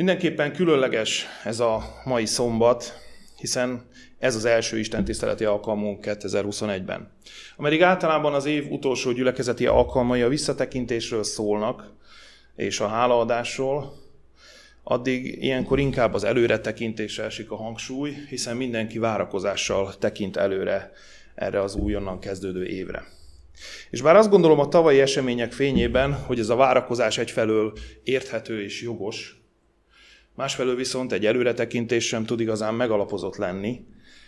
Mindenképpen különleges ez a mai szombat, hiszen ez az első istentiszteleti alkalmunk 2021-ben. Ameddig általában az év utolsó gyülekezeti alkalmai a visszatekintésről szólnak, és a hálaadásról, addig ilyenkor inkább az előretekintésre esik a hangsúly, hiszen mindenki várakozással tekint előre erre az újonnan kezdődő évre. És bár azt gondolom a tavalyi események fényében, hogy ez a várakozás egyfelől érthető és jogos, másfelől viszont egy előretekintés sem tud igazán megalapozott lenni,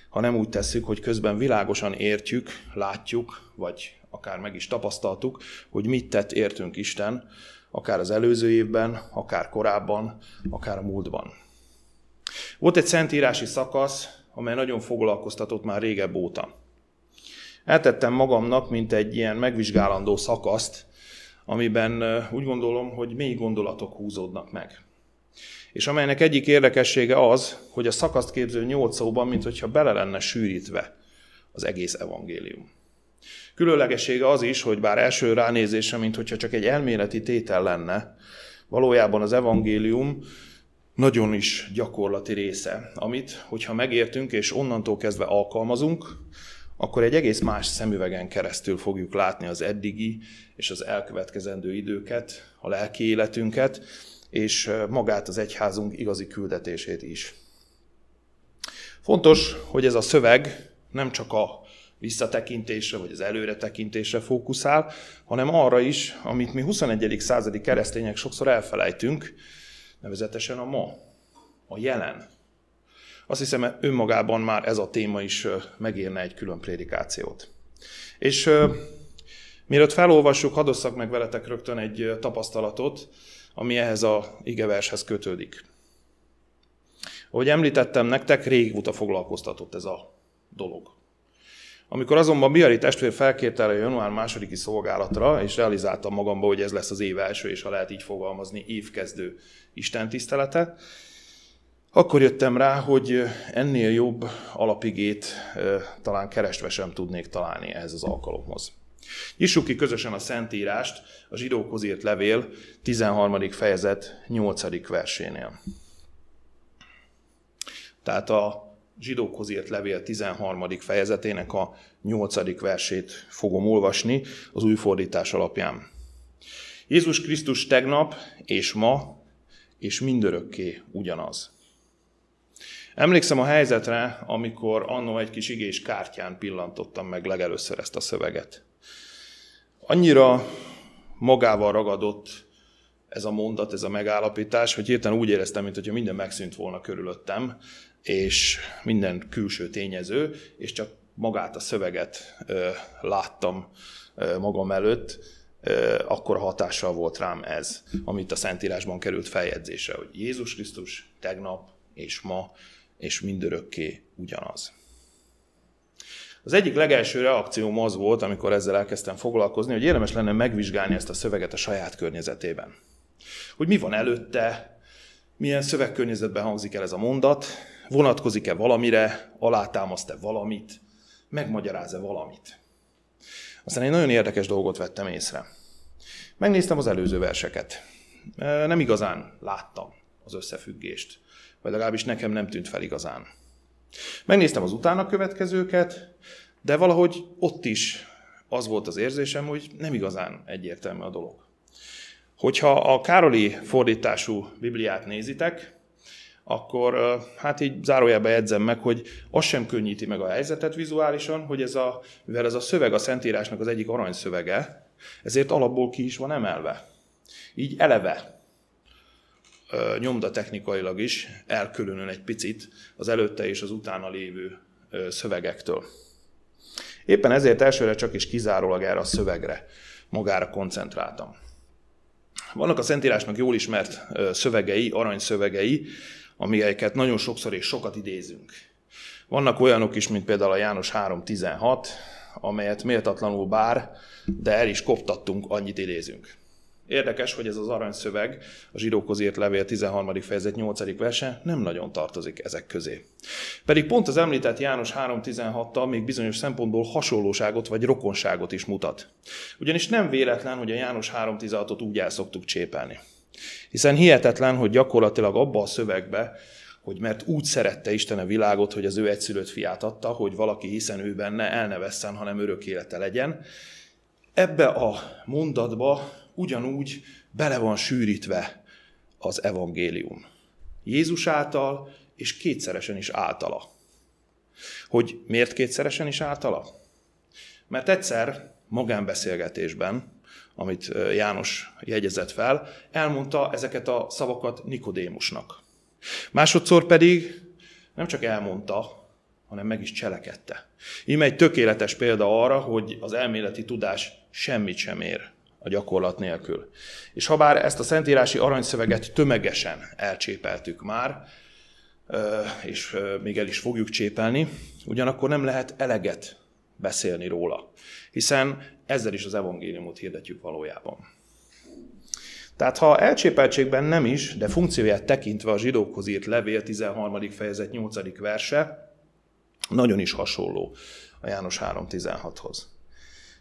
ha nem úgy tesszük, hogy közben világosan értjük, látjuk, vagy akár meg is tapasztaltuk, hogy mit tett értünk Isten, akár az előző évben, akár korábban, akár a múltban. Volt egy szentírási szakasz, amely nagyon foglalkoztatott már régebb óta. Eltettem magamnak, mint egy ilyen megvizsgálandó szakaszt, amiben úgy gondolom, hogy mély gondolatok húzódnak meg. És amelynek egyik érdekessége az, hogy a szakaszt képző nyolc szóban, mint hogyha bele lenne sűrítve az egész evangélium. Különlegessége az is, hogy bár első ránézésre, mint hogyha csak egy elméleti tétel lenne, valójában az evangélium nagyon is gyakorlati része, amit, hogyha megértünk és onnantól kezdve alkalmazunk, akkor egy egész más szemüvegen keresztül fogjuk látni az eddigi és az elkövetkezendő időket, a lelki életünket, és magát az egyházunk igazi küldetését is. Fontos, hogy ez a szöveg nem csak a visszatekintésre vagy az előretekintésre fókuszál, hanem arra is, amit mi 21. századi keresztények sokszor elfelejtünk, nevezetesen a ma, a jelen. Azt hiszem, önmagában már ez a téma is megérne egy külön prédikációt. És mielőtt felolvassuk, hadd meg veletek rögtön egy tapasztalatot, ami ehhez a igevershez kötődik. Ahogy említettem nektek, régóta foglalkoztatott ez a dolog. Amikor azonban Biari testvér felkérte a január másodiki szolgálatra, és realizáltam magamba, hogy ez lesz az év első, és ha lehet így fogalmazni, évkezdő Isten tisztelete, akkor jöttem rá, hogy ennél jobb alapigét talán kerestve sem tudnék találni ehhez az alkalomhoz. Nyissuk ki közösen a Szentírást, a zsidókhoz írt levél 13. fejezet 8. versénél. Tehát a zsidókhoz írt levél 13. fejezetének a 8. versét fogom olvasni az új fordítás alapján. Jézus Krisztus tegnap és ma és mindörökké ugyanaz. Emlékszem a helyzetre, amikor annó egy kis igés kártyán pillantottam meg legelőször ezt a szöveget. Annyira magával ragadott ez a mondat, ez a megállapítás, hogy hirtelen úgy éreztem, mintha minden megszűnt volna körülöttem, és minden külső tényező, és csak magát a szöveget ö, láttam ö, magam előtt, akkor hatással volt rám ez, amit a Szentírásban került feljegyzésre, hogy Jézus Krisztus tegnap és ma és mindörökké ugyanaz. Az egyik legelső reakcióm az volt, amikor ezzel elkezdtem foglalkozni, hogy érdemes lenne megvizsgálni ezt a szöveget a saját környezetében. Hogy mi van előtte, milyen szövegkörnyezetben hangzik el ez a mondat, vonatkozik-e valamire, alátámaszt-e valamit, megmagyaráz-e valamit. Aztán egy nagyon érdekes dolgot vettem észre. Megnéztem az előző verseket. Nem igazán láttam az összefüggést, vagy legalábbis nekem nem tűnt fel igazán. Megnéztem az utána következőket, de valahogy ott is az volt az érzésem, hogy nem igazán egyértelmű a dolog. Hogyha a Károli fordítású Bibliát nézitek, akkor hát így zárójelbe jegyzem meg, hogy az sem könnyíti meg a helyzetet vizuálisan, hogy ez a, mivel ez a szöveg a Szentírásnak az egyik aranyszövege, ezért alapból ki is van emelve. Így eleve nyomda technikailag is elkülönül egy picit az előtte és az utána lévő szövegektől. Éppen ezért elsőre csak is kizárólag erre a szövegre, magára koncentráltam. Vannak a Szentírásnak jól ismert szövegei, aranyszövegei, amelyeket nagyon sokszor és sokat idézünk. Vannak olyanok is, mint például a János 3.16, amelyet méltatlanul bár, de el is koptattunk, annyit idézünk. Érdekes, hogy ez az aranyszöveg, a zsidókhoz írt levél 13. fejezet 8. verse nem nagyon tartozik ezek közé. Pedig pont az említett János 3.16-tal még bizonyos szempontból hasonlóságot vagy rokonságot is mutat. Ugyanis nem véletlen, hogy a János 3.16-ot úgy el szoktuk csépelni. Hiszen hihetetlen, hogy gyakorlatilag abba a szövegbe, hogy mert úgy szerette Isten a világot, hogy az ő egyszülött fiát adta, hogy valaki hiszen ő benne el ne vesszen, hanem örök élete legyen. Ebbe a mondatba ugyanúgy bele van sűrítve az evangélium. Jézus által, és kétszeresen is általa. Hogy miért kétszeresen is általa? Mert egyszer magánbeszélgetésben, amit János jegyezett fel, elmondta ezeket a szavakat Nikodémusnak. Másodszor pedig nem csak elmondta, hanem meg is cselekedte. Íme egy tökéletes példa arra, hogy az elméleti tudás semmit sem ér a gyakorlat nélkül. És ha bár ezt a szentírási aranyszöveget tömegesen elcsépeltük már, és még el is fogjuk csépelni, ugyanakkor nem lehet eleget beszélni róla, hiszen ezzel is az evangéliumot hirdetjük valójában. Tehát ha elcsépeltségben nem is, de funkcióját tekintve a zsidókhoz írt levél 13. fejezet 8. verse nagyon is hasonló a János 3.16-hoz.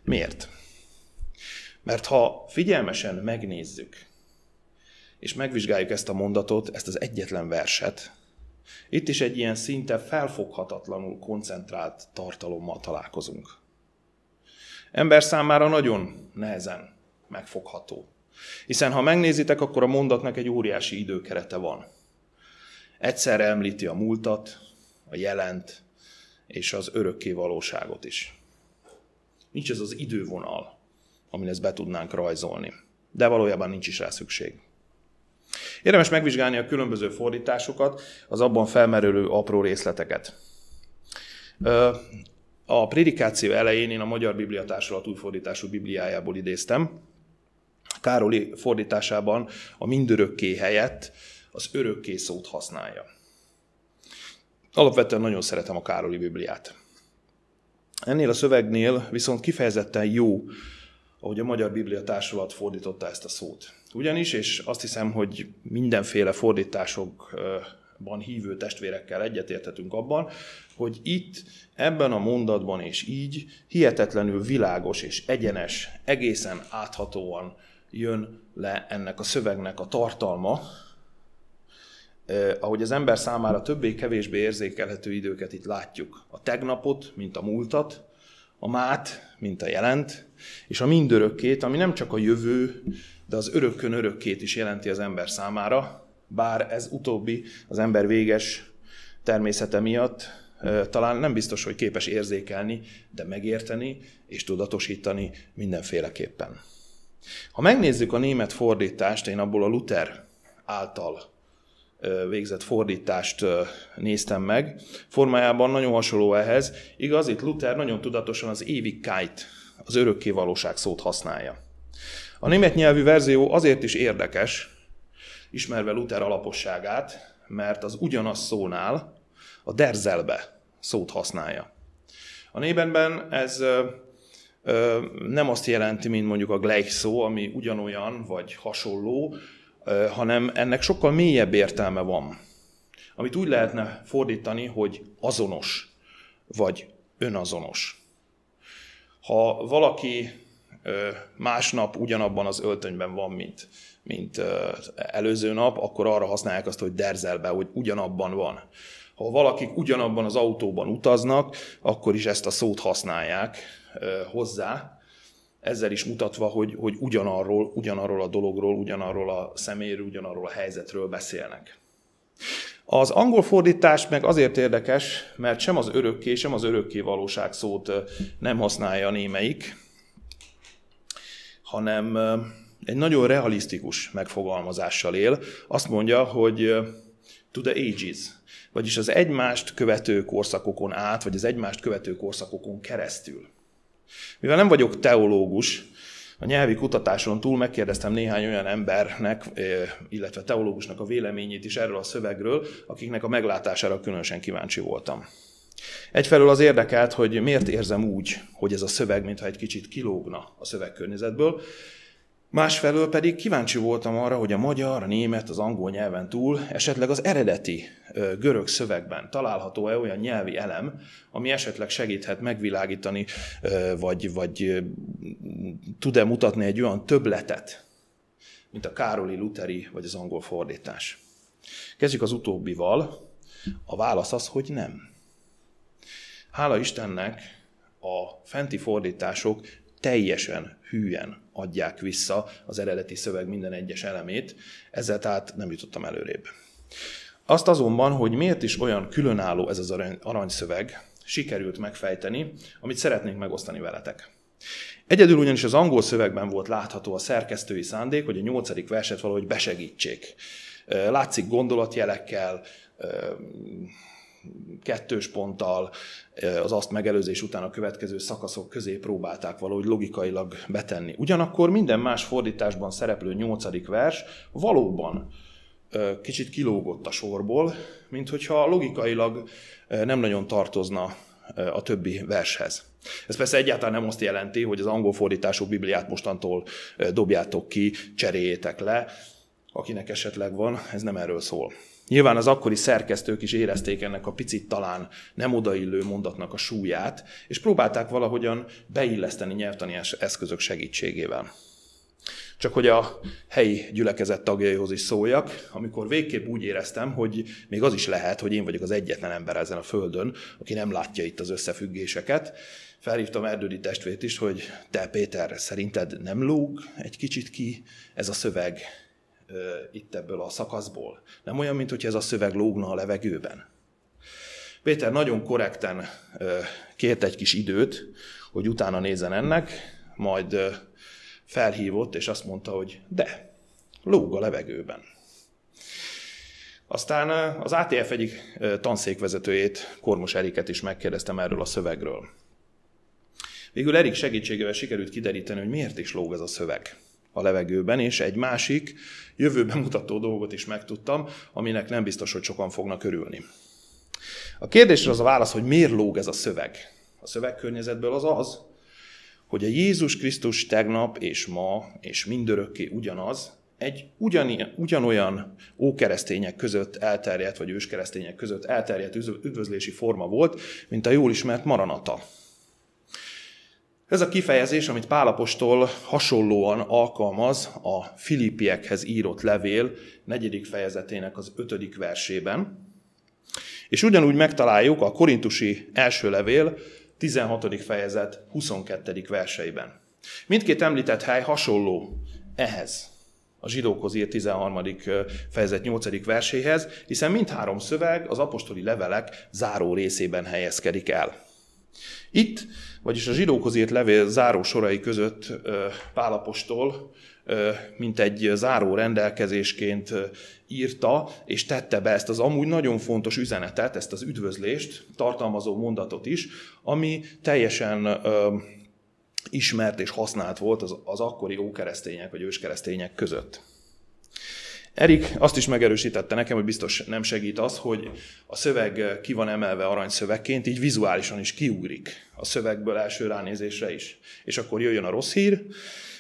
Miért? Mert ha figyelmesen megnézzük, és megvizsgáljuk ezt a mondatot, ezt az egyetlen verset, itt is egy ilyen szinte felfoghatatlanul koncentrált tartalommal találkozunk. Ember számára nagyon nehezen megfogható. Hiszen ha megnézitek, akkor a mondatnak egy óriási időkerete van. Egyszerre említi a múltat, a jelent és az örökké valóságot is. Nincs ez az idővonal, amin ezt be tudnánk rajzolni. De valójában nincs is rá szükség. Érdemes megvizsgálni a különböző fordításokat, az abban felmerülő apró részleteket. A prédikáció elején én a Magyar Biblia Társulat újfordítású Bibliájából idéztem. Károli fordításában a mindörökké helyett az örökké szót használja. Alapvetően nagyon szeretem a Károli Bibliát. Ennél a szövegnél viszont kifejezetten jó, ahogy a Magyar Biblia Társulat fordította ezt a szót. Ugyanis, és azt hiszem, hogy mindenféle fordításokban hívő testvérekkel egyetérthetünk abban, hogy itt, ebben a mondatban és így hihetetlenül világos és egyenes, egészen áthatóan jön le ennek a szövegnek a tartalma, eh, ahogy az ember számára többé-kevésbé érzékelhető időket itt látjuk. A tegnapot, mint a múltat, a mát, mint a jelent, és a mindörökkét, ami nem csak a jövő, de az örökkön örökkét is jelenti az ember számára, bár ez utóbbi az ember véges természete miatt talán nem biztos, hogy képes érzékelni, de megérteni és tudatosítani mindenféleképpen. Ha megnézzük a német fordítást, én abból a Luther által végzett fordítást néztem meg. Formájában nagyon hasonló ehhez. Igaz, itt Luther nagyon tudatosan az Ewigkeit, az örökké valóság szót használja. A német nyelvű verzió azért is érdekes, ismerve Luther alaposságát, mert az ugyanaz szónál a derzelbe szót használja. A nébenben ez nem azt jelenti, mint mondjuk a gleich szó, ami ugyanolyan vagy hasonló, hanem ennek sokkal mélyebb értelme van, amit úgy lehetne fordítani, hogy azonos vagy önazonos. Ha valaki másnap ugyanabban az öltönyben van, mint, mint előző nap, akkor arra használják azt, hogy derzelbe, hogy ugyanabban van. Ha valakik ugyanabban az autóban utaznak, akkor is ezt a szót használják hozzá, ezzel is mutatva, hogy, hogy ugyanarról, ugyanarról a dologról, ugyanarról a szeméről, ugyanarról a helyzetről beszélnek. Az angol fordítás meg azért érdekes, mert sem az örökké, sem az örökké valóság szót nem használja a némeik, hanem egy nagyon realisztikus megfogalmazással él. Azt mondja, hogy to the ages, vagyis az egymást követő korszakokon át, vagy az egymást követő korszakokon keresztül. Mivel nem vagyok teológus, a nyelvi kutatáson túl megkérdeztem néhány olyan embernek, illetve teológusnak a véleményét is erről a szövegről, akiknek a meglátására különösen kíváncsi voltam. Egyfelől az érdekelt, hogy miért érzem úgy, hogy ez a szöveg, mintha egy kicsit kilógna a szövegkörnyezetből, Másfelől pedig kíváncsi voltam arra, hogy a magyar, a német, az angol nyelven túl esetleg az eredeti görög szövegben található-e olyan nyelvi elem, ami esetleg segíthet megvilágítani, vagy, vagy tud-e mutatni egy olyan töbletet, mint a Károli Luteri vagy az angol fordítás. Kezdjük az utóbbival. A válasz az, hogy nem. Hála Istennek a fenti fordítások teljesen hűen adják vissza az eredeti szöveg minden egyes elemét, ezzel tehát nem jutottam előrébb. Azt azonban, hogy miért is olyan különálló ez az aranyszöveg, sikerült megfejteni, amit szeretnénk megosztani veletek. Egyedül ugyanis az angol szövegben volt látható a szerkesztői szándék, hogy a nyolcadik verset valahogy besegítsék. Látszik gondolatjelekkel, kettős ponttal, az azt megelőzés után a következő szakaszok közé próbálták valahogy logikailag betenni. Ugyanakkor minden más fordításban szereplő nyolcadik vers valóban kicsit kilógott a sorból, mint hogyha logikailag nem nagyon tartozna a többi vershez. Ez persze egyáltalán nem azt jelenti, hogy az angol fordítású Bibliát mostantól dobjátok ki, cseréljétek le, akinek esetleg van, ez nem erről szól. Nyilván az akkori szerkesztők is érezték ennek a picit talán nem odaillő mondatnak a súlyát, és próbálták valahogyan beilleszteni nyelvtani eszközök segítségével. Csak hogy a helyi gyülekezet tagjaihoz is szóljak, amikor végképp úgy éreztem, hogy még az is lehet, hogy én vagyok az egyetlen ember ezen a földön, aki nem látja itt az összefüggéseket. Felhívtam Erdődi testvét is, hogy te Péter, szerinted nem lóg egy kicsit ki ez a szöveg itt ebből a szakaszból? Nem olyan, mint hogy ez a szöveg lógna a levegőben. Péter nagyon korrekten kért egy kis időt, hogy utána nézzen ennek, majd felhívott, és azt mondta, hogy de, lóg a levegőben. Aztán az ATF egyik tanszékvezetőjét, Kormos Eriket is megkérdeztem erről a szövegről. Végül Erik segítségével sikerült kideríteni, hogy miért is lóg ez a szöveg a levegőben, és egy másik jövőben mutató dolgot is megtudtam, aminek nem biztos, hogy sokan fognak örülni. A kérdésre az a válasz, hogy miért lóg ez a szöveg. A szövegkörnyezetből az az, hogy a Jézus Krisztus tegnap és ma és mindörökké ugyanaz, egy ugyanilyen, ugyanolyan ókeresztények között elterjedt, vagy őskeresztények között elterjedt üdvözlési forma volt, mint a jól ismert maranata. Ez a kifejezés, amit Pálapostól hasonlóan alkalmaz a Filippiekhez írott levél negyedik fejezetének az ötödik versében, és ugyanúgy megtaláljuk a korintusi első levél 16. fejezet 22. verseiben. Mindkét említett hely hasonló ehhez, a zsidókhoz írt 13. fejezet 8. verséhez, hiszen mindhárom szöveg az apostoli levelek záró részében helyezkedik el. Itt, vagyis a zsidókhoz írt levél záró sorai között Pálapostól, mint egy záró rendelkezésként írta, és tette be ezt az amúgy nagyon fontos üzenetet, ezt az üdvözlést, tartalmazó mondatot is, ami teljesen ismert és használt volt az, az akkori ókeresztények vagy őskeresztények között. Erik azt is megerősítette nekem, hogy biztos nem segít az, hogy a szöveg ki van emelve aranyszövegként, így vizuálisan is kiugrik a szövegből első ránézésre is. És akkor jöjjön a rossz hír.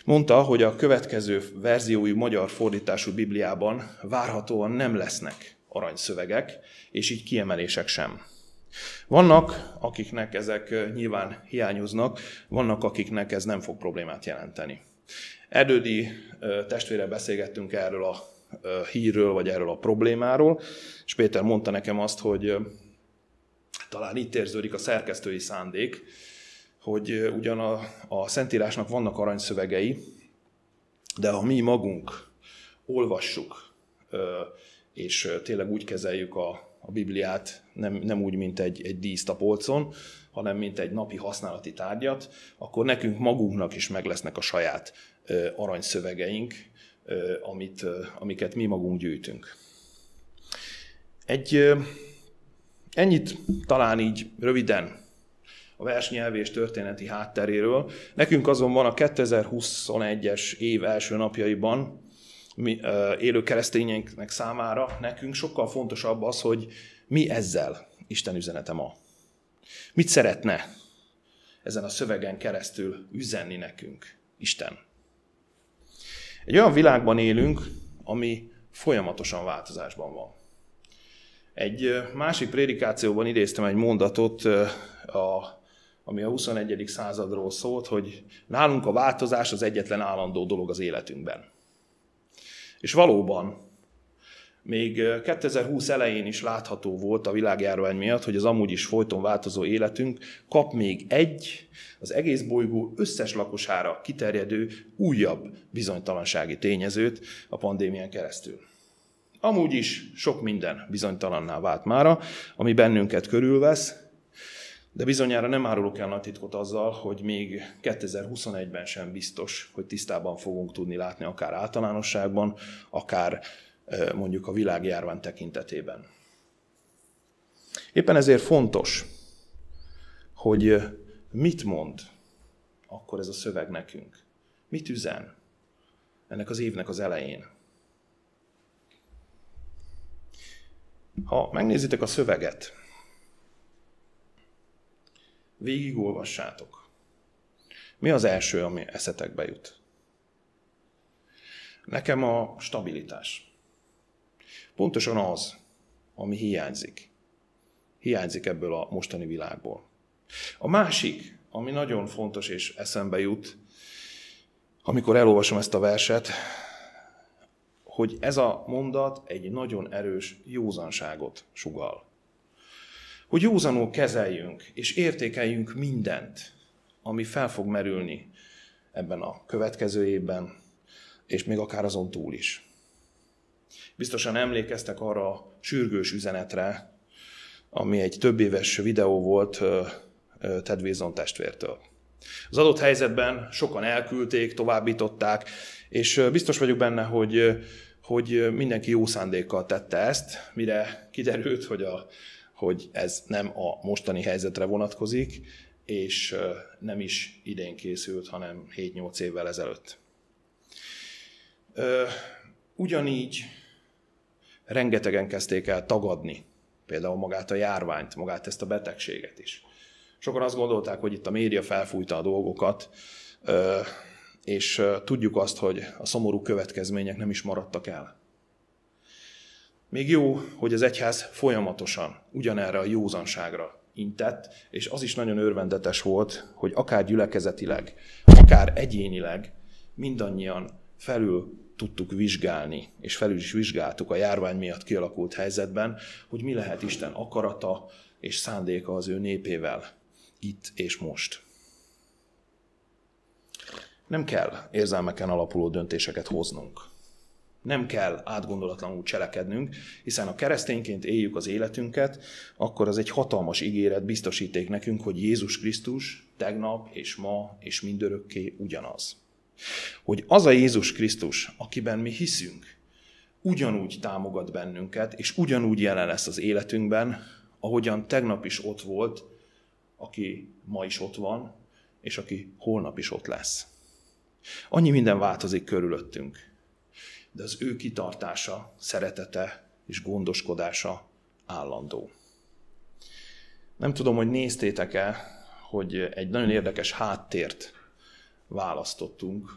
Mondta, hogy a következő verziói magyar fordítású Bibliában várhatóan nem lesznek aranyszövegek, és így kiemelések sem. Vannak, akiknek ezek nyilván hiányoznak, vannak, akiknek ez nem fog problémát jelenteni. Erdődi testvére beszélgettünk erről a hírről, vagy erről a problémáról, és Péter mondta nekem azt, hogy talán itt érződik a szerkesztői szándék, hogy ugyan a, a Szentírásnak vannak aranyszövegei, de ha mi magunk olvassuk, és tényleg úgy kezeljük a, a Bibliát, nem, nem úgy, mint egy, egy díszt a polcon, hanem mint egy napi használati tárgyat, akkor nekünk magunknak is meg lesznek a saját aranyszövegeink, amit, amiket mi magunk gyűjtünk. Egy, ennyit talán így röviden a versnyelvi és történeti hátteréről. Nekünk azonban a 2021-es év első napjaiban mi, élő keresztényeknek számára nekünk sokkal fontosabb az, hogy mi ezzel Isten üzenete ma. Mit szeretne ezen a szövegen keresztül üzenni nekünk Isten? Egy olyan világban élünk, ami folyamatosan változásban van. Egy másik prédikációban idéztem egy mondatot, a, ami a 21. századról szólt, hogy nálunk a változás az egyetlen állandó dolog az életünkben. És valóban, még 2020 elején is látható volt a világjárvány miatt, hogy az amúgy is folyton változó életünk kap még egy, az egész bolygó összes lakosára kiterjedő újabb bizonytalansági tényezőt a pandémián keresztül. Amúgy is sok minden bizonytalanná vált mára, ami bennünket körülvesz, de bizonyára nem árulok el nagy titkot azzal, hogy még 2021-ben sem biztos, hogy tisztában fogunk tudni látni akár általánosságban, akár mondjuk a világjárvány tekintetében. Éppen ezért fontos, hogy mit mond akkor ez a szöveg nekünk. Mit üzen ennek az évnek az elején. Ha megnézitek a szöveget, végigolvassátok. Mi az első, ami eszetekbe jut? Nekem a stabilitás. Pontosan az, ami hiányzik. Hiányzik ebből a mostani világból. A másik, ami nagyon fontos és eszembe jut, amikor elolvasom ezt a verset, hogy ez a mondat egy nagyon erős józanságot sugal. Hogy józanul kezeljünk és értékeljünk mindent, ami fel fog merülni ebben a következő évben, és még akár azon túl is. Biztosan emlékeztek arra a sürgős üzenetre, ami egy több éves videó volt Ted Wilson testvértől. Az adott helyzetben sokan elküldték, továbbították, és biztos vagyok benne, hogy, hogy mindenki jó szándékkal tette ezt, mire kiderült, hogy, a, hogy ez nem a mostani helyzetre vonatkozik, és nem is idén készült, hanem 7-8 évvel ezelőtt. Ugyanígy rengetegen kezdték el tagadni például magát a járványt, magát ezt a betegséget is. Sokan azt gondolták, hogy itt a média felfújta a dolgokat, és tudjuk azt, hogy a szomorú következmények nem is maradtak el. Még jó, hogy az egyház folyamatosan ugyanerre a józanságra intett, és az is nagyon örvendetes volt, hogy akár gyülekezetileg, akár egyénileg mindannyian felül tudtuk vizsgálni, és felül is vizsgáltuk a járvány miatt kialakult helyzetben, hogy mi lehet Isten akarata és szándéka az ő népével itt és most. Nem kell érzelmeken alapuló döntéseket hoznunk. Nem kell átgondolatlanul cselekednünk, hiszen ha keresztényként éljük az életünket, akkor az egy hatalmas ígéret biztosíték nekünk, hogy Jézus Krisztus tegnap és ma és mindörökké ugyanaz. Hogy az a Jézus Krisztus, akiben mi hiszünk, ugyanúgy támogat bennünket, és ugyanúgy jelen lesz az életünkben, ahogyan tegnap is ott volt, aki ma is ott van, és aki holnap is ott lesz. Annyi minden változik körülöttünk, de az ő kitartása, szeretete és gondoskodása állandó. Nem tudom, hogy néztétek-e, hogy egy nagyon érdekes háttért választottunk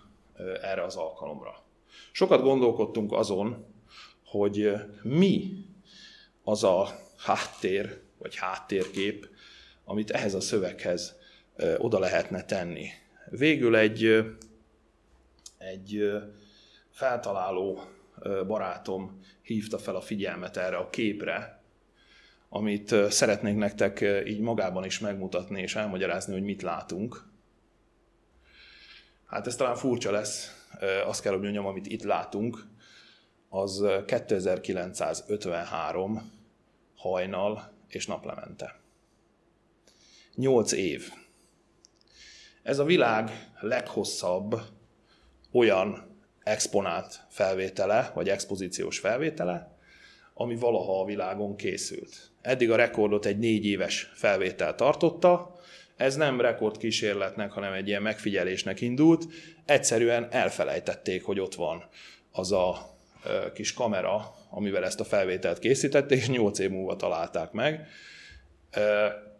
erre az alkalomra. Sokat gondolkodtunk azon, hogy mi az a háttér, vagy háttérkép, amit ehhez a szöveghez oda lehetne tenni. Végül egy, egy feltaláló barátom hívta fel a figyelmet erre a képre, amit szeretnénk nektek így magában is megmutatni és elmagyarázni, hogy mit látunk. Hát ez talán furcsa lesz, azt kell, hogy mondjam, amit itt látunk, az 2953 hajnal és naplemente. Nyolc év. Ez a világ leghosszabb olyan exponált felvétele, vagy expozíciós felvétele, ami valaha a világon készült. Eddig a rekordot egy négy éves felvétel tartotta, ez nem rekordkísérletnek, hanem egy ilyen megfigyelésnek indult. Egyszerűen elfelejtették, hogy ott van az a kis kamera, amivel ezt a felvételt készítették, és nyolc év múlva találták meg.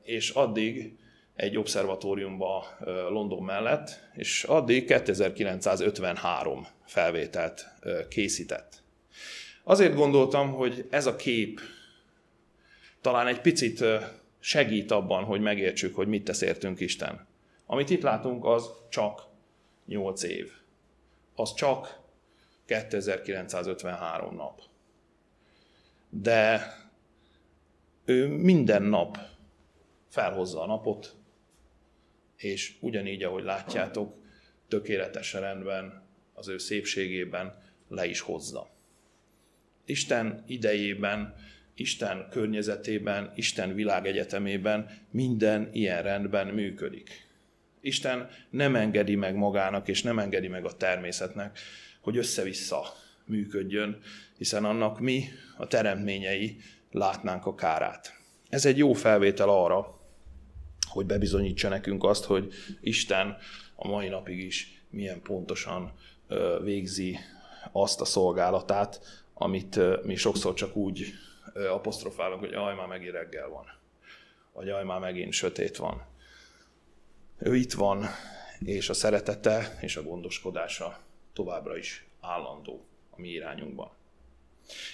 És addig egy obszervatóriumba London mellett, és addig 2953 felvételt készített. Azért gondoltam, hogy ez a kép talán egy picit segít abban, hogy megértsük, hogy mit tesz értünk Isten. Amit itt látunk, az csak 8 év. Az csak 2953 nap. De ő minden nap felhozza a napot, és ugyanígy, ahogy látjátok, tökéletes rendben, az ő szépségében le is hozza. Isten idejében, Isten környezetében, Isten világegyetemében minden ilyen rendben működik. Isten nem engedi meg magának, és nem engedi meg a természetnek, hogy össze-vissza működjön, hiszen annak mi, a teremtményei látnánk a kárát. Ez egy jó felvétel arra, hogy bebizonyítsa nekünk azt, hogy Isten a mai napig is milyen pontosan végzi azt a szolgálatát, amit mi sokszor csak úgy apostrofálunk, hogy aj, már megint reggel van, vagy aj, már megint sötét van. Ő itt van, és a szeretete és a gondoskodása továbbra is állandó a mi irányunkban.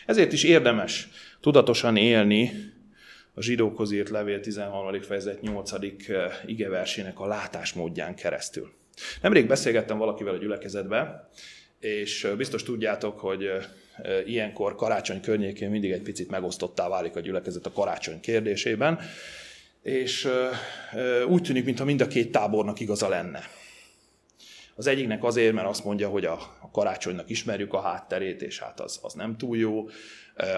Ezért is érdemes tudatosan élni a zsidókhoz írt levél 13. fejezet 8. igeversének a látásmódján keresztül. Nemrég beszélgettem valakivel a gyülekezetbe, és biztos tudjátok, hogy ilyenkor karácsony környékén mindig egy picit megosztottá válik a gyülekezet a karácsony kérdésében, és úgy tűnik, mintha mind a két tábornak igaza lenne. Az egyiknek azért, mert azt mondja, hogy a, karácsonynak ismerjük a hátterét, és hát az, az nem túl jó.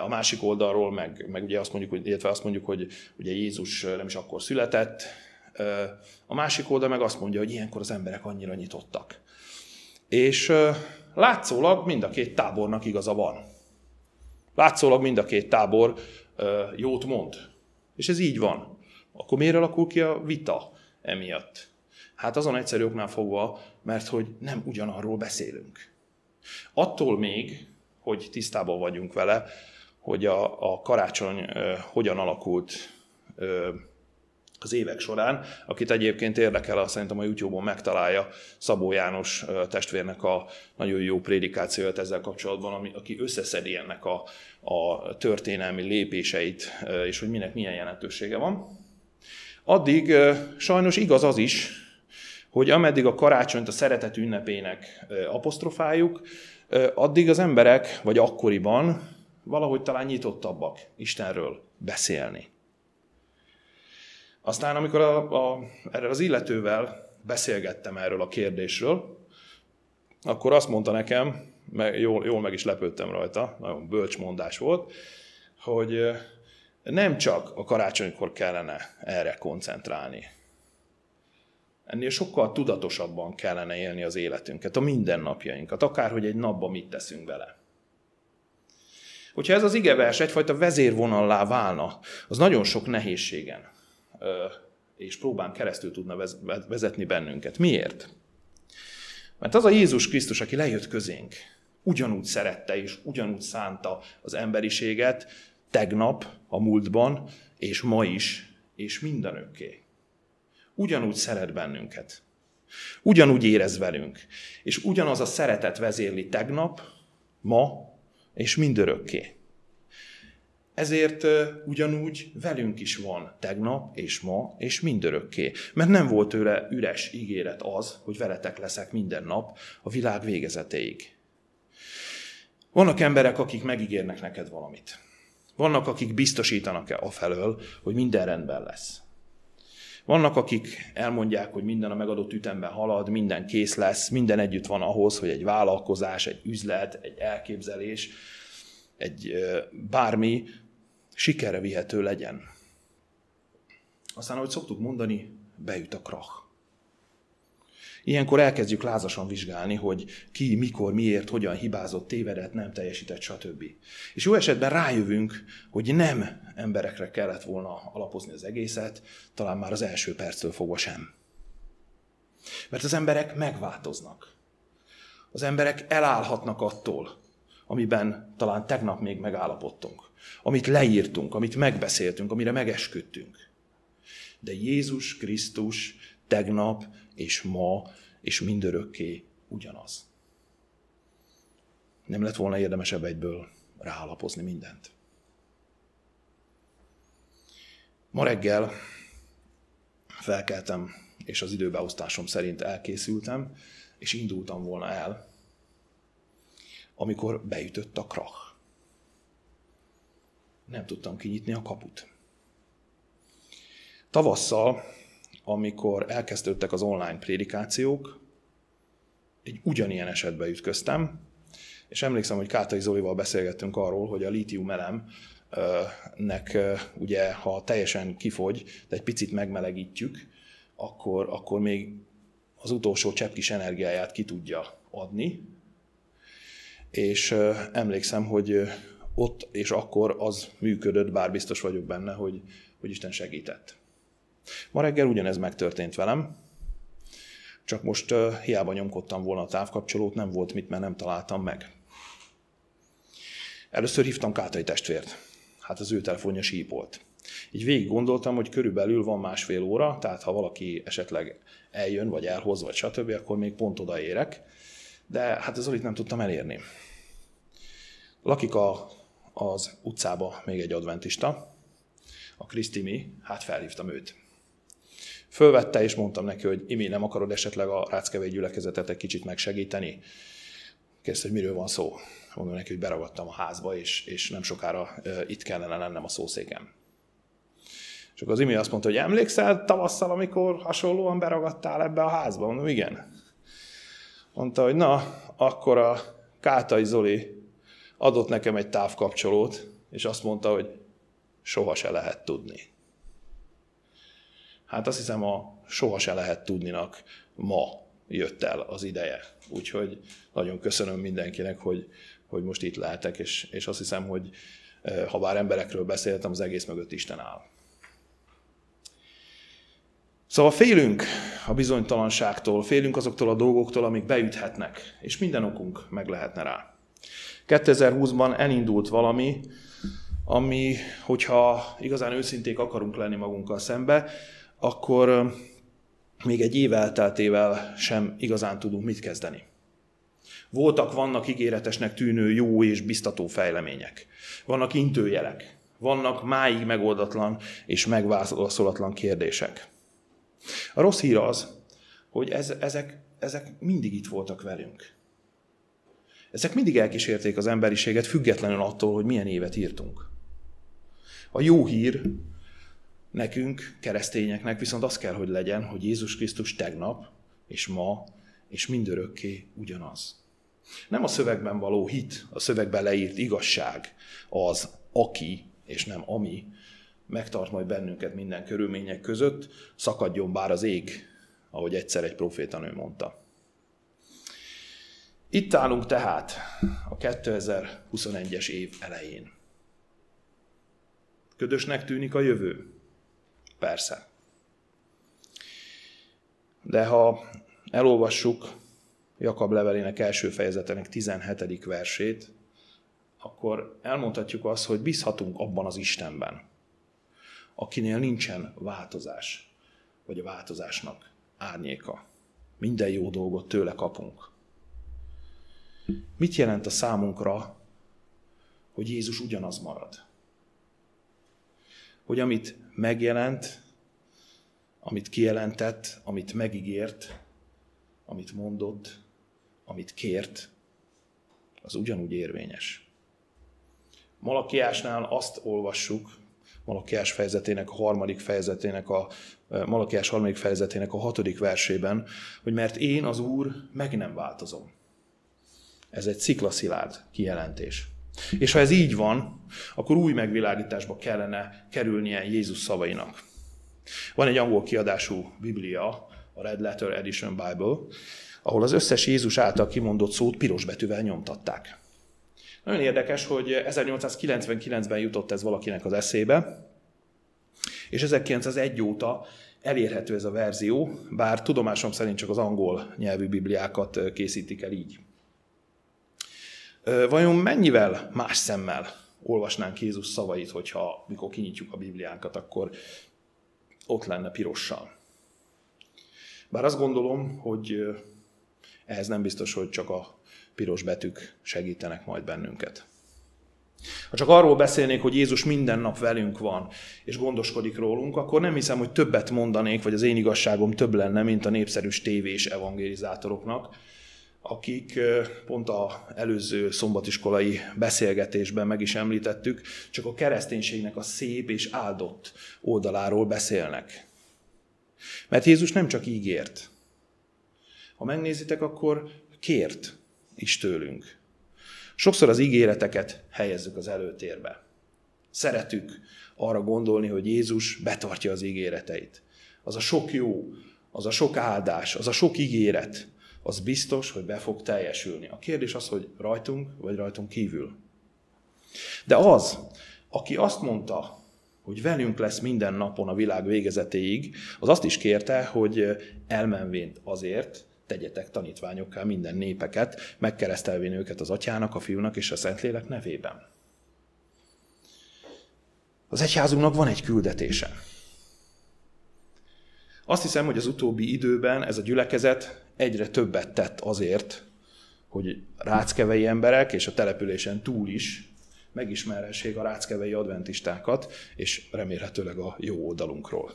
A másik oldalról meg, meg ugye azt mondjuk, hogy, illetve azt mondjuk, hogy ugye Jézus nem is akkor született. A másik oldal meg azt mondja, hogy ilyenkor az emberek annyira nyitottak. És látszólag mind a két tábornak igaza van. Látszólag mind a két tábor jót mond. És ez így van. Akkor miért alakul ki a vita emiatt? Hát azon egyszerű oknál fogva, mert hogy nem ugyanarról beszélünk. Attól még, hogy tisztában vagyunk vele, hogy a, a karácsony ö, hogyan alakult ö, az évek során, akit egyébként érdekel, azt szerintem a YouTube-on megtalálja Szabó János testvérnek a nagyon jó prédikációját ezzel kapcsolatban, ami, aki összeszedi ennek a, a történelmi lépéseit, és hogy minek milyen jelentősége van. Addig sajnos igaz az is, hogy ameddig a karácsonyt a szeretet ünnepének apostrofáljuk, addig az emberek, vagy akkoriban valahogy talán nyitottabbak Istenről beszélni. Aztán, amikor a, a, erről az illetővel beszélgettem erről a kérdésről, akkor azt mondta nekem, meg jól, jól meg is lepődtem rajta, nagyon bölcs mondás volt, hogy nem csak a karácsonykor kellene erre koncentrálni. Ennél sokkal tudatosabban kellene élni az életünket, a mindennapjainkat, akárhogy egy napban mit teszünk vele. Hogyha ez az igevers egyfajta vezérvonallá válna, az nagyon sok nehézségen és próbán keresztül tudna vezetni bennünket. Miért? Mert az a Jézus Krisztus, aki lejött közénk, ugyanúgy szerette és ugyanúgy szánta az emberiséget tegnap, a múltban, és ma is, és mindenökké. Ugyanúgy szeret bennünket. Ugyanúgy érez velünk. És ugyanaz a szeretet vezérli tegnap, ma, és mindörökké. Ezért ugyanúgy velünk is van tegnap és ma és mindörökké. Mert nem volt tőle üres ígéret az, hogy veletek leszek minden nap a világ végezetéig. Vannak emberek, akik megígérnek neked valamit. Vannak, akik biztosítanak -e afelől, hogy minden rendben lesz. Vannak, akik elmondják, hogy minden a megadott ütemben halad, minden kész lesz, minden együtt van ahhoz, hogy egy vállalkozás, egy üzlet, egy elképzelés, egy bármi sikerre vihető legyen. Aztán, ahogy szoktuk mondani, beüt a krach. Ilyenkor elkezdjük lázasan vizsgálni, hogy ki, mikor, miért, hogyan hibázott, tévedett, nem teljesített, stb. És jó esetben rájövünk, hogy nem emberekre kellett volna alapozni az egészet, talán már az első perctől fogva sem. Mert az emberek megváltoznak. Az emberek elállhatnak attól, amiben talán tegnap még megállapodtunk amit leírtunk, amit megbeszéltünk, amire megesküdtünk. De Jézus Krisztus tegnap és ma és mindörökké ugyanaz. Nem lett volna érdemesebb egyből ráalapozni mindent. Ma reggel felkeltem, és az időbeosztásom szerint elkészültem, és indultam volna el amikor beütött a krach. Nem tudtam kinyitni a kaput. Tavasszal, amikor elkezdődtek az online prédikációk, egy ugyanilyen esetbe ütköztem, és emlékszem, hogy Kátai Zolival beszélgettünk arról, hogy a lítium elem nek ugye, ha teljesen kifogy, de egy picit megmelegítjük, akkor, akkor még az utolsó csepp kis energiáját ki tudja adni. És emlékszem, hogy ott és akkor az működött, bár biztos vagyok benne, hogy, hogy Isten segített. Ma reggel ugyanez megtörtént velem, csak most uh, hiába nyomkodtam volna a távkapcsolót, nem volt mit, mert nem találtam meg. Először hívtam Kátai testvért. Hát az ő telefonja sípolt. Így végig gondoltam, hogy körülbelül van másfél óra, tehát ha valaki esetleg eljön, vagy elhoz, vagy stb., akkor még pont odaérek. De hát ez itt nem tudtam elérni. Lakik a, az utcába még egy adventista, a Krisztimi, hát felhívtam őt. Fölvette, és mondtam neki, hogy Imi, nem akarod esetleg a Ráckevé gyülekezetet egy kicsit megsegíteni? Kérdezte, hogy miről van szó. Mondom neki, hogy beragadtam a házba, és, és nem sokára uh, itt kellene lennem a szószéken. És akkor az Imi azt mondta, hogy emlékszel tavasszal, amikor hasonlóan beragadtál ebbe a házba? Mondom, igen. Mondta, hogy na, akkor a Kátai Zoli adott nekem egy távkapcsolót, és azt mondta, hogy soha se lehet tudni. Hát azt hiszem, a soha se lehet tudninak ma jött el az ideje. Úgyhogy nagyon köszönöm mindenkinek, hogy, hogy most itt lehetek, és, és azt hiszem, hogy eh, ha bár emberekről beszéltem, az egész mögött Isten áll. Szóval félünk a bizonytalanságtól, félünk azoktól a dolgoktól, amik beüthetnek, és minden okunk meg lehetne rá. 2020-ban elindult valami, ami, hogyha igazán őszinték akarunk lenni magunkkal szembe, akkor még egy év elteltével sem igazán tudunk mit kezdeni. Voltak, vannak ígéretesnek tűnő jó és biztató fejlemények. Vannak intőjelek. Vannak máig megoldatlan és megválaszolatlan kérdések. A rossz hír az, hogy ez, ezek, ezek mindig itt voltak velünk. Ezek mindig elkísérték az emberiséget, függetlenül attól, hogy milyen évet írtunk. A jó hír nekünk, keresztényeknek viszont az kell, hogy legyen, hogy Jézus Krisztus tegnap és ma és mindörökké ugyanaz. Nem a szövegben való hit, a szövegben leírt igazság az, aki és nem ami megtart majd bennünket minden körülmények között, szakadjon bár az ég, ahogy egyszer egy profétanő mondta. Itt állunk tehát a 2021-es év elején. Ködösnek tűnik a jövő? Persze. De ha elolvassuk Jakab levelének első fejezetének 17. versét, akkor elmondhatjuk azt, hogy bízhatunk abban az Istenben, akinél nincsen változás, vagy a változásnak árnyéka. Minden jó dolgot tőle kapunk. Mit jelent a számunkra, hogy Jézus ugyanaz marad? Hogy amit megjelent, amit kijelentett, amit megígért, amit mondott, amit kért, az ugyanúgy érvényes. Malakiásnál azt olvassuk, Malakiás fejezetének a harmadik fejezetének a Malakiás harmadik fejezetének a hatodik versében, hogy mert én az Úr meg nem változom. Ez egy sziklaszilárd kijelentés. És ha ez így van, akkor új megvilágításba kellene kerülnie Jézus szavainak. Van egy angol kiadású Biblia, a Red Letter Edition Bible, ahol az összes Jézus által kimondott szót piros betűvel nyomtatták. Nagyon érdekes, hogy 1899-ben jutott ez valakinek az eszébe, és 1901 óta elérhető ez a verzió, bár tudomásom szerint csak az angol nyelvű bibliákat készítik el így. Vajon mennyivel más szemmel olvasnánk Jézus szavait, hogyha mikor kinyitjuk a Bibliánkat, akkor ott lenne pirossal. Bár azt gondolom, hogy ehhez nem biztos, hogy csak a piros betűk segítenek majd bennünket. Ha csak arról beszélnék, hogy Jézus minden nap velünk van, és gondoskodik rólunk, akkor nem hiszem, hogy többet mondanék, vagy az én igazságom több lenne, mint a népszerűs tévés evangelizátoroknak, akik pont a előző szombatiskolai beszélgetésben meg is említettük, csak a kereszténységnek a szép és áldott oldaláról beszélnek. Mert Jézus nem csak ígért. Ha megnézitek, akkor kért is tőlünk. Sokszor az ígéreteket helyezzük az előtérbe. Szeretük arra gondolni, hogy Jézus betartja az ígéreteit. Az a sok jó, az a sok áldás, az a sok ígéret, az biztos, hogy be fog teljesülni. A kérdés az, hogy rajtunk, vagy rajtunk kívül. De az, aki azt mondta, hogy velünk lesz minden napon a világ végezetéig, az azt is kérte, hogy elmenvént azért tegyetek tanítványokká minden népeket, megkeresztelvén őket az atyának, a fiúnak és a Szentlélek nevében. Az egyházunknak van egy küldetése. Azt hiszem, hogy az utóbbi időben ez a gyülekezet egyre többet tett azért, hogy ráckevei emberek és a településen túl is megismerhessék a ráckevei adventistákat, és remélhetőleg a jó oldalunkról.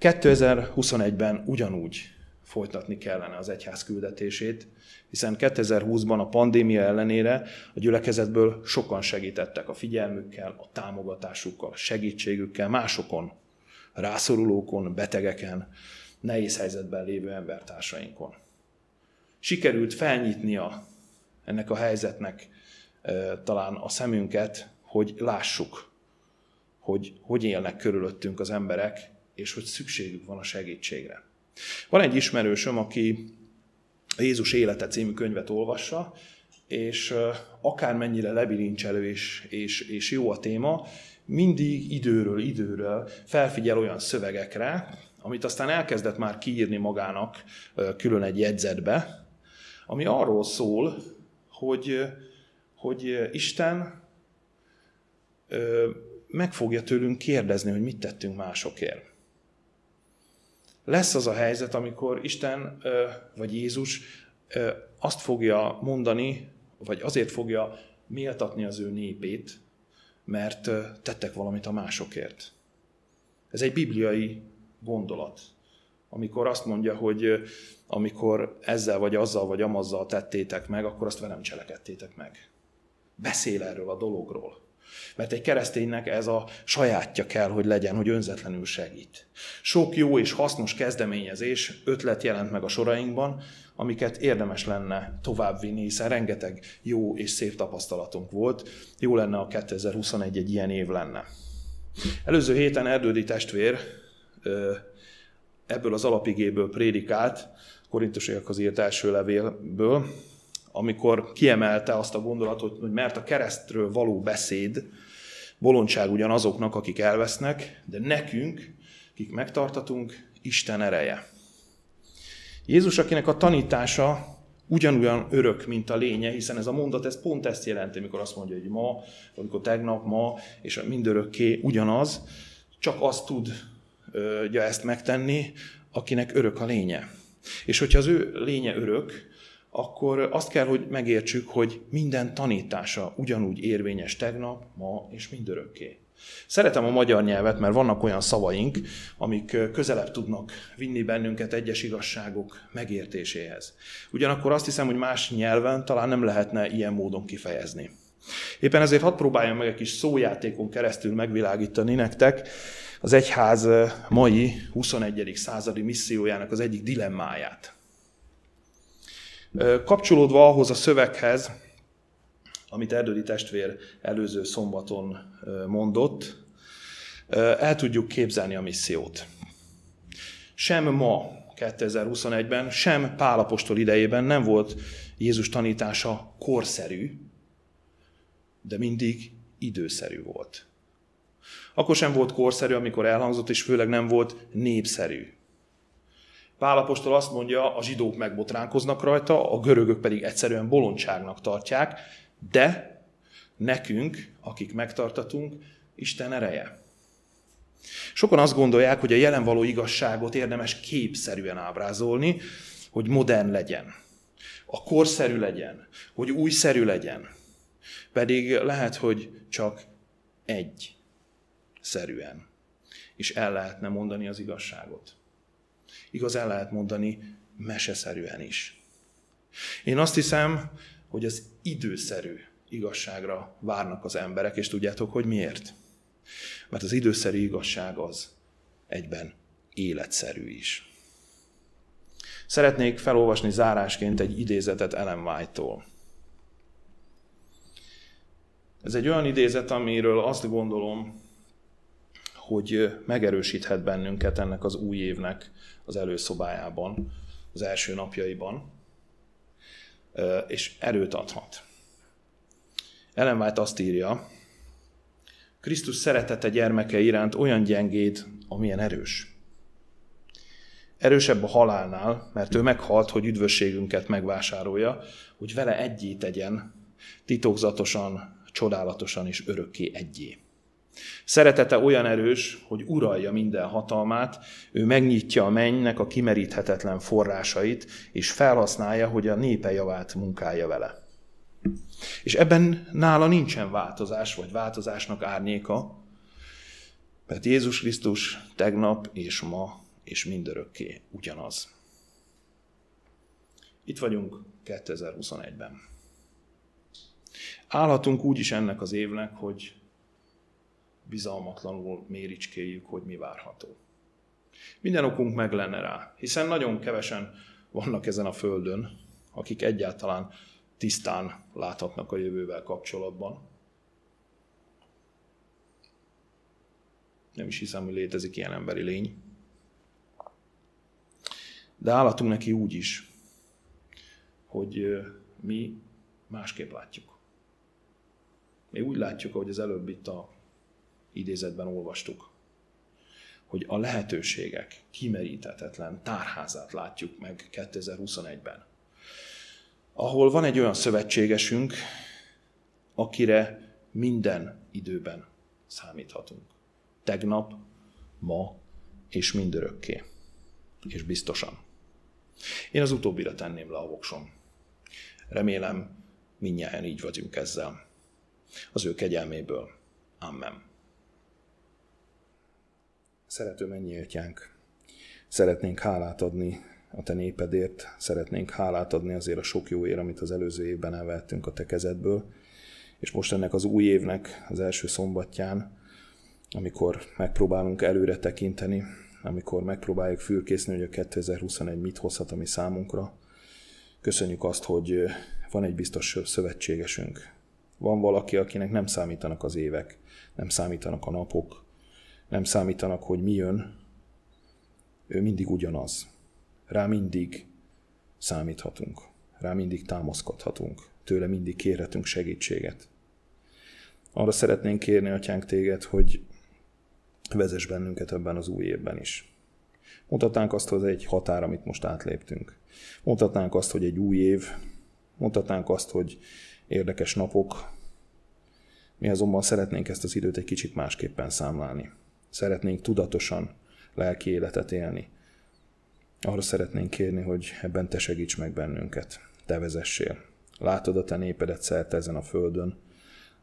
2021-ben ugyanúgy folytatni kellene az egyház küldetését, hiszen 2020-ban a pandémia ellenére a gyülekezetből sokan segítettek a figyelmükkel, a támogatásukkal, a segítségükkel másokon, rászorulókon, betegeken, nehéz helyzetben lévő embertársainkon. Sikerült felnyitnia ennek a helyzetnek talán a szemünket, hogy lássuk, hogy hogy élnek körülöttünk az emberek, és hogy szükségük van a segítségre. Van egy ismerősöm, aki Jézus élete című könyvet olvassa, és akármennyire lebilincselő és, és, és jó a téma, mindig időről időről felfigyel olyan szövegekre, amit aztán elkezdett már kiírni magának külön egy jegyzetbe, ami arról szól, hogy, hogy Isten meg fogja tőlünk kérdezni, hogy mit tettünk másokért. Lesz az a helyzet, amikor Isten vagy Jézus azt fogja mondani, vagy azért fogja méltatni az ő népét, mert tettek valamit a másokért. Ez egy bibliai gondolat, amikor azt mondja, hogy amikor ezzel vagy azzal vagy amazzal tettétek meg, akkor azt velem cselekedtétek meg. Beszél erről a dologról. Mert egy kereszténynek ez a sajátja kell, hogy legyen, hogy önzetlenül segít. Sok jó és hasznos kezdeményezés, ötlet jelent meg a sorainkban, amiket érdemes lenne továbbvinni, hiszen rengeteg jó és szép tapasztalatunk volt. Jó lenne a 2021 egy ilyen év lenne. Előző héten Erdődi testvér ebből az alapigéből prédikált, Korintusiakhoz írt első levélből, amikor kiemelte azt a gondolatot, hogy mert a keresztről való beszéd bolondság ugyan azoknak, akik elvesznek, de nekünk, akik megtartatunk, Isten ereje. Jézus, akinek a tanítása ugyanolyan örök, mint a lénye, hiszen ez a mondat ez pont ezt jelenti, amikor azt mondja, hogy ma, amikor tegnap, ma, és mindörökké ugyanaz, csak azt tudja ezt megtenni, akinek örök a lénye. És hogyha az ő lénye örök, akkor azt kell, hogy megértsük, hogy minden tanítása ugyanúgy érvényes tegnap, ma és mindörökké. Szeretem a magyar nyelvet, mert vannak olyan szavaink, amik közelebb tudnak vinni bennünket egyes igazságok megértéséhez. Ugyanakkor azt hiszem, hogy más nyelven talán nem lehetne ilyen módon kifejezni. Éppen ezért hadd próbáljam meg egy kis szójátékon keresztül megvilágítani nektek az egyház mai 21. századi missziójának az egyik dilemmáját. Kapcsolódva ahhoz a szöveghez, amit Erdődi testvér előző szombaton mondott, el tudjuk képzelni a missziót. Sem ma, 2021-ben, sem Pálapostól idejében nem volt Jézus tanítása korszerű, de mindig időszerű volt. Akkor sem volt korszerű, amikor elhangzott, és főleg nem volt népszerű. Pálapostól azt mondja, a zsidók megbotránkoznak rajta, a görögök pedig egyszerűen bolondságnak tartják, de nekünk, akik megtartatunk, Isten ereje. Sokan azt gondolják, hogy a jelen való igazságot érdemes képszerűen ábrázolni, hogy modern legyen, a korszerű legyen, hogy újszerű legyen. Pedig lehet, hogy csak egy szerűen. És el lehetne mondani az igazságot igaz el lehet mondani meseszerűen is. Én azt hiszem, hogy az időszerű igazságra várnak az emberek, és tudjátok, hogy miért? Mert az időszerű igazság az egyben életszerű is. Szeretnék felolvasni zárásként egy idézetet Ellen White-tól. Ez egy olyan idézet, amiről azt gondolom, hogy megerősíthet bennünket ennek az új évnek az előszobájában, az első napjaiban, és erőt adhat. Ellen White azt írja, Krisztus szeretete gyermeke iránt olyan gyengéd, amilyen erős. Erősebb a halálnál, mert ő meghalt, hogy üdvösségünket megvásárolja, hogy vele egyé tegyen, titokzatosan, csodálatosan és örökké egyé. Szeretete olyan erős, hogy uralja minden hatalmát, ő megnyitja a mennynek a kimeríthetetlen forrásait, és felhasználja, hogy a népe javát munkálja vele. És ebben nála nincsen változás, vagy változásnak árnyéka, mert Jézus Krisztus tegnap és ma és mindörökké ugyanaz. Itt vagyunk 2021-ben. Állhatunk úgy is ennek az évnek, hogy bizalmatlanul méricskéljük, hogy mi várható. Minden okunk meg lenne rá, hiszen nagyon kevesen vannak ezen a földön, akik egyáltalán tisztán láthatnak a jövővel kapcsolatban. Nem is hiszem, hogy létezik ilyen emberi lény. De állatunk neki úgy is, hogy mi másképp látjuk. Mi úgy látjuk, ahogy az előbb itt a idézetben olvastuk, hogy a lehetőségek kimeríthetetlen tárházát látjuk meg 2021-ben. Ahol van egy olyan szövetségesünk, akire minden időben számíthatunk. Tegnap, ma és mindörökké. És biztosan. Én az utóbbira tenném le a voksom. Remélem, mindnyáján így vagyunk ezzel. Az ő kegyelméből. Amen. Szerető mennyi atyánk, szeretnénk hálát adni a te népedért, szeretnénk hálát adni azért a sok jóért, amit az előző évben elvettünk a te kezedből, és most ennek az új évnek az első szombatján, amikor megpróbálunk előre tekinteni, amikor megpróbáljuk fürkészni, hogy a 2021 mit hozhat a mi számunkra. Köszönjük azt, hogy van egy biztos szövetségesünk. Van valaki, akinek nem számítanak az évek, nem számítanak a napok, nem számítanak, hogy mi jön. Ő mindig ugyanaz. Rá mindig számíthatunk. Rá mindig támaszkodhatunk. Tőle mindig kérhetünk segítséget. Arra szeretnénk kérni, Atyánk, téged, hogy vezess bennünket ebben az új évben is. Mutatnánk azt, hogy egy határ, amit most átléptünk. Mutatnánk azt, hogy egy új év. Mutatnánk azt, hogy érdekes napok. Mi azonban szeretnénk ezt az időt egy kicsit másképpen számlálni. Szeretnénk tudatosan lelki életet élni. Arra szeretnénk kérni, hogy ebben te segíts meg bennünket. Te vezessél. Látod a te népedet szerte ezen a földön,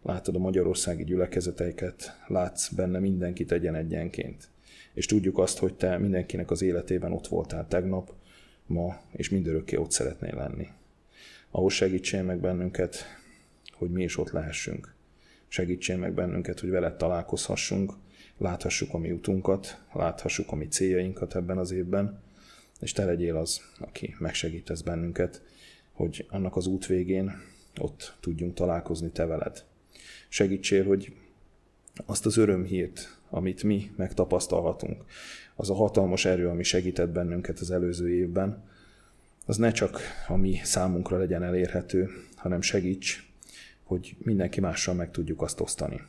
látod a magyarországi gyülekezeteiket, látsz benne mindenkit egyen-egyenként. És tudjuk azt, hogy te mindenkinek az életében ott voltál tegnap, ma, és mindörökké ott szeretnél lenni. Ahhoz segítsél meg bennünket, hogy mi is ott lehessünk. Segítsél meg bennünket, hogy veled találkozhassunk, láthassuk a mi utunkat, láthassuk a mi céljainkat ebben az évben, és te legyél az, aki megsegítesz bennünket, hogy annak az út végén ott tudjunk találkozni te veled. Segítsél, hogy azt az örömhírt, amit mi megtapasztalhatunk, az a hatalmas erő, ami segített bennünket az előző évben, az ne csak a mi számunkra legyen elérhető, hanem segíts, hogy mindenki mással meg tudjuk azt osztani.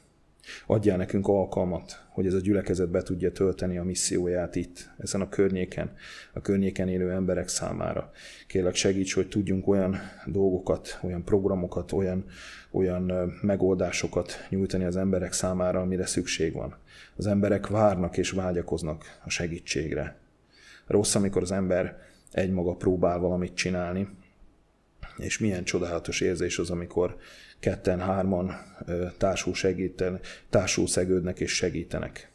Adjál nekünk alkalmat, hogy ez a gyülekezet be tudja tölteni a misszióját itt, ezen a környéken, a környéken élő emberek számára. Kérlek segíts, hogy tudjunk olyan dolgokat, olyan programokat, olyan, olyan megoldásokat nyújtani az emberek számára, amire szükség van. Az emberek várnak és vágyakoznak a segítségre. Rossz, amikor az ember egymaga próbál valamit csinálni, és milyen csodálatos érzés az, amikor ketten, hárman társul, segíten, társul szegődnek és segítenek.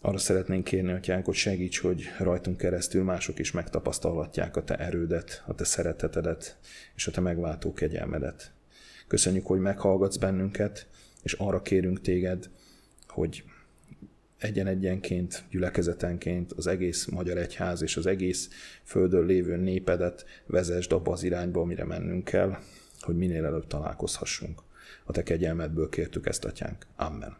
Arra szeretnénk kérni, Atyánk, hogy segíts, hogy rajtunk keresztül mások is megtapasztalhatják a Te erődet, a Te szeretetedet és a Te megváltó kegyelmedet. Köszönjük, hogy meghallgatsz bennünket, és arra kérünk Téged, hogy egyen-egyenként, gyülekezetenként az egész Magyar Egyház és az egész földön lévő népedet vezesd abba az irányba, amire mennünk kell, hogy minél előbb találkozhassunk. A Te kegyelmedből kértük ezt, Atyánk. Amen.